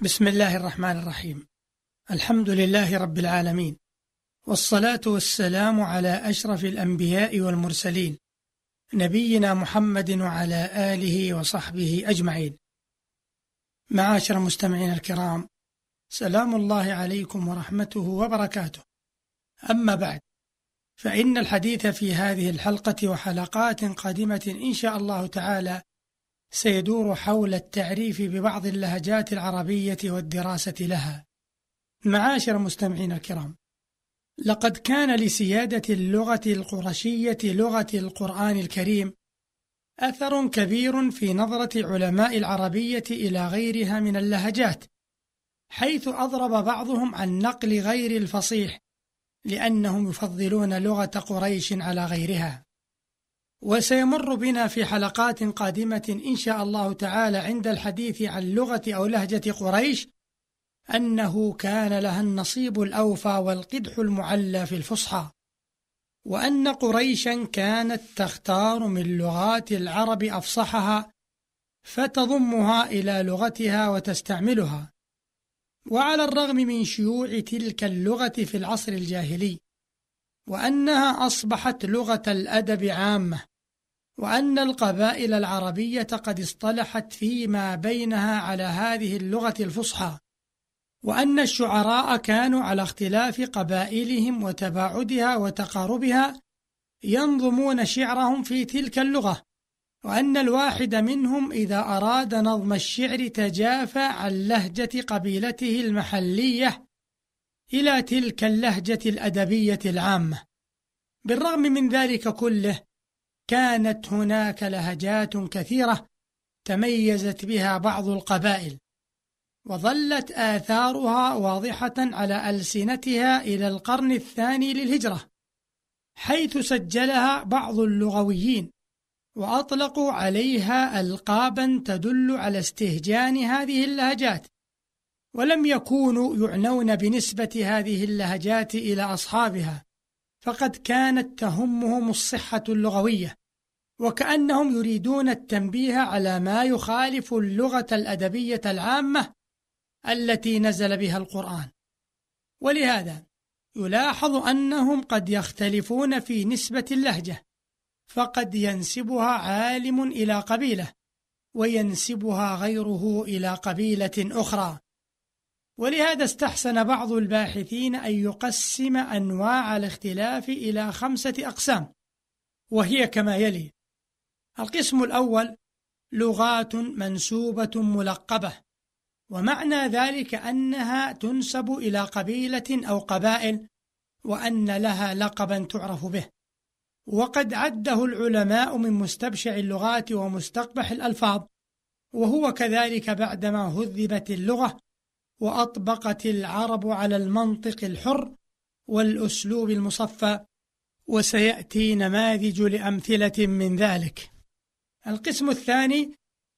بسم الله الرحمن الرحيم الحمد لله رب العالمين والصلاة والسلام على أشرف الأنبياء والمرسلين نبينا محمد وعلى آله وصحبه أجمعين معاشر المستمعين الكرام سلام الله عليكم ورحمته وبركاته أما بعد فإن الحديث في هذه الحلقة وحلقات قادمة إن شاء الله تعالى سيدور حول التعريف ببعض اللهجات العربية والدراسة لها. معاشر المستمعين الكرام، لقد كان لسيادة اللغة القرشية لغة القرآن الكريم أثر كبير في نظرة علماء العربية إلى غيرها من اللهجات، حيث أضرب بعضهم عن نقل غير الفصيح، لأنهم يفضلون لغة قريش على غيرها. وسيمر بنا في حلقات قادمة إن شاء الله تعالى عند الحديث عن لغة أو لهجة قريش أنه كان لها النصيب الأوفى والقدح المعلى في الفصحى وأن قريشا كانت تختار من لغات العرب أفصحها فتضمها إلى لغتها وتستعملها وعلى الرغم من شيوع تلك اللغة في العصر الجاهلي وأنها أصبحت لغة الأدب عامة. وأن القبائل العربية قد اصطلحت فيما بينها على هذه اللغة الفصحى وأن الشعراء كانوا على اختلاف قبائلهم وتباعدها وتقاربها ينظمون شعرهم في تلك اللغة وأن الواحد منهم إذا أراد نظم الشعر تجافى عن لهجة قبيلته المحلية إلى تلك اللهجة الأدبية العامة. بالرغم من ذلك كله كانت هناك لهجات كثيرة تميزت بها بعض القبائل وظلت آثارها واضحة على ألسنتها إلى القرن الثاني للهجرة حيث سجلها بعض اللغويين وأطلقوا عليها ألقابا تدل على استهجان هذه اللهجات ولم يكونوا يعنون بنسبة هذه اللهجات إلى أصحابها. فقد كانت تهمهم الصحة اللغوية وكأنهم يريدون التنبيه على ما يخالف اللغة الأدبية العامة التي نزل بها القرآن. ولهذا يلاحظ أنهم قد يختلفون في نسبة اللهجة فقد ينسبها عالم إلى قبيلة وينسبها غيره إلى قبيلة أخرى. ولهذا استحسن بعض الباحثين أن يقسم أنواع الاختلاف إلى خمسة أقسام وهي كما يلي القسم الأول لغات منسوبة ملقبة ومعنى ذلك أنها تنسب إلى قبيلة أو قبائل وأن لها لقبا تعرف به وقد عده العلماء من مستبشع اللغات ومستقبح الألفاظ وهو كذلك بعدما هذبت اللغة وأطبقت العرب على المنطق الحر والأسلوب المصفى وسيأتي نماذج لأمثلة من ذلك. القسم الثاني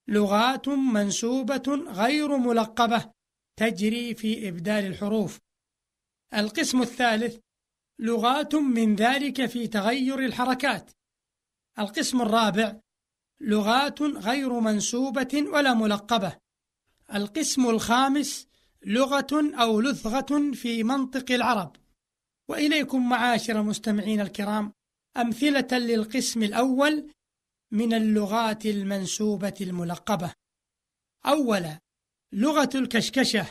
لغات منسوبة غير ملقبة تجري في إبدال الحروف. القسم الثالث لغات من ذلك في تغير الحركات. القسم الرابع لغات غير منسوبة ولا ملقبة. القسم الخامس لغة أو لثغة في منطق العرب. وإليكم معاشر المستمعين الكرام أمثلة للقسم الأول من اللغات المنسوبة الملقبة. أولا لغة الكشكشة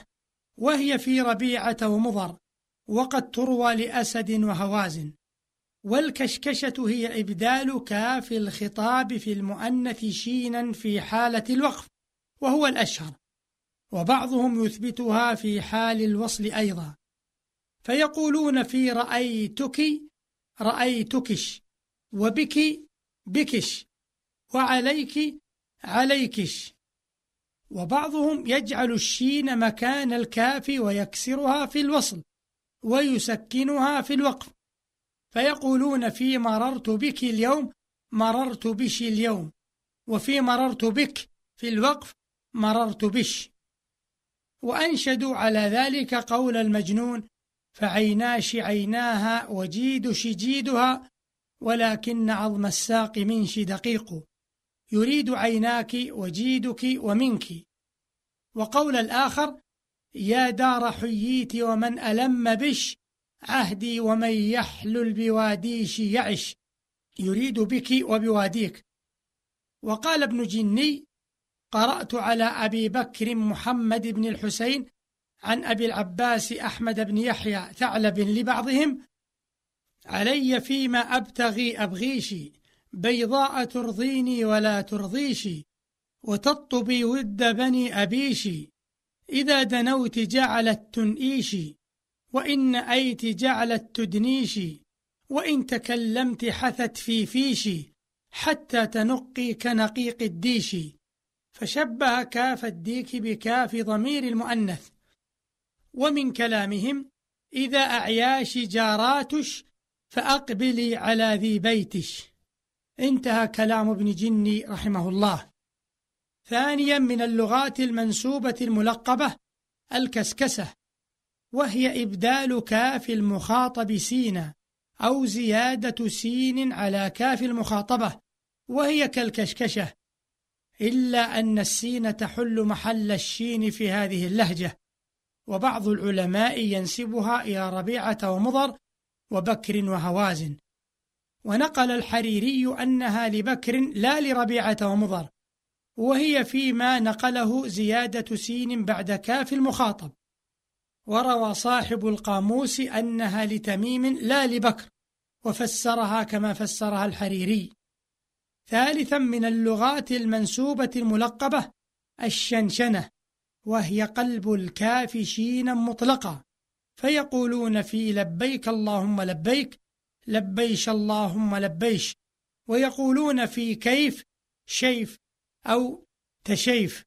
وهي في ربيعة ومضر وقد تروى لأسد وهوازن والكشكشة هي إبدال كاف الخطاب في المؤنث شينا في حالة الوقف وهو الأشهر. وبعضهم يثبتها في حال الوصل أيضا. فيقولون في رأيتك رأيتكش وبك بكش وعليك عليكش. وبعضهم يجعل الشين مكان الكاف ويكسرها في الوصل ويسكنها في الوقف. فيقولون في مررت بك اليوم مررت بش اليوم. وفي مررت بك في الوقف مررت بش. وأنشدوا على ذلك قول المجنون فعيناش عيناها وجيدش جيدها ولكن عظم الساق منش دقيق يريد عيناك وجيدك ومنك. وقول الآخر يا دار حييت ومن ألم بش عهدي ومن يحلل بواديش يعش. يريد بك وبواديك. وقال ابن جني قرأت على أبي بكر محمد بن الحسين عن أبي العباس أحمد بن يحيى ثعلب لبعضهم علي فيما أبتغي أبغيشي بيضاء ترضيني ولا ترضيشي وتطبي ود بني أبيشي إذا دنوت جعلت تنئيشي وإن أيت جعلت تدنيشي وإن تكلمت حثت في فيشي حتى تنقي كنقيق الديشي. فشبه كاف الديك بكاف ضمير المؤنث. ومن كلامهم إذا أعياش جاراتش فأقبلي على ذي بيتش. انتهى كلام ابن جني رحمه الله. ثانيا من اللغات المنسوبة الملقبة الكسكسة وهي إبدال كاف المخاطب سينا أو زيادة سين على كاف المخاطبة وهي كالكشكشة. إلا أن السين تحل محل الشين في هذه اللهجة. وبعض العلماء ينسبها إلى ربيعة ومضر وبكر وهوازن ونقل الحريري أنها لبكر لا لربيعة ومضر. وهي فيما نقله زيادة سين بعد كاف المخاطب. وروى صاحب القاموس أنها لتميم لا لبكر. وفسرها كما فسرها الحريري. ثالثا من اللغات المنسوبة الملقبة الشنشنة وهي قلب الكاف شينا فيقولون في لبيك اللهم لبيك لبيش اللهم لبيش. ويقولون في كيف شيف أو تشيف.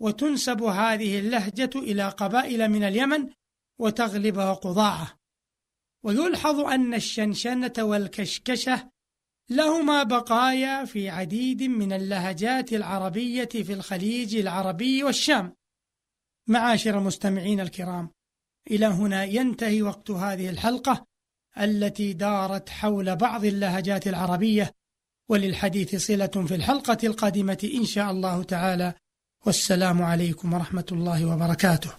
وتنسب هذه اللهجة إلى قبائل من اليمن وتغلبها قضاعة. ويلحظ أن الشنشنة والكشكشة لهما بقايا في عديد من اللهجات العربية في الخليج العربي والشام. معاشر المستمعين الكرام إلى هنا ينتهي وقت هذه الحلقة التي دارت حول بعض اللهجات العربية وللحديث صلة في الحلقة القادمة إن شاء الله تعالى. والسلام عليكم ورحمة الله وبركاته.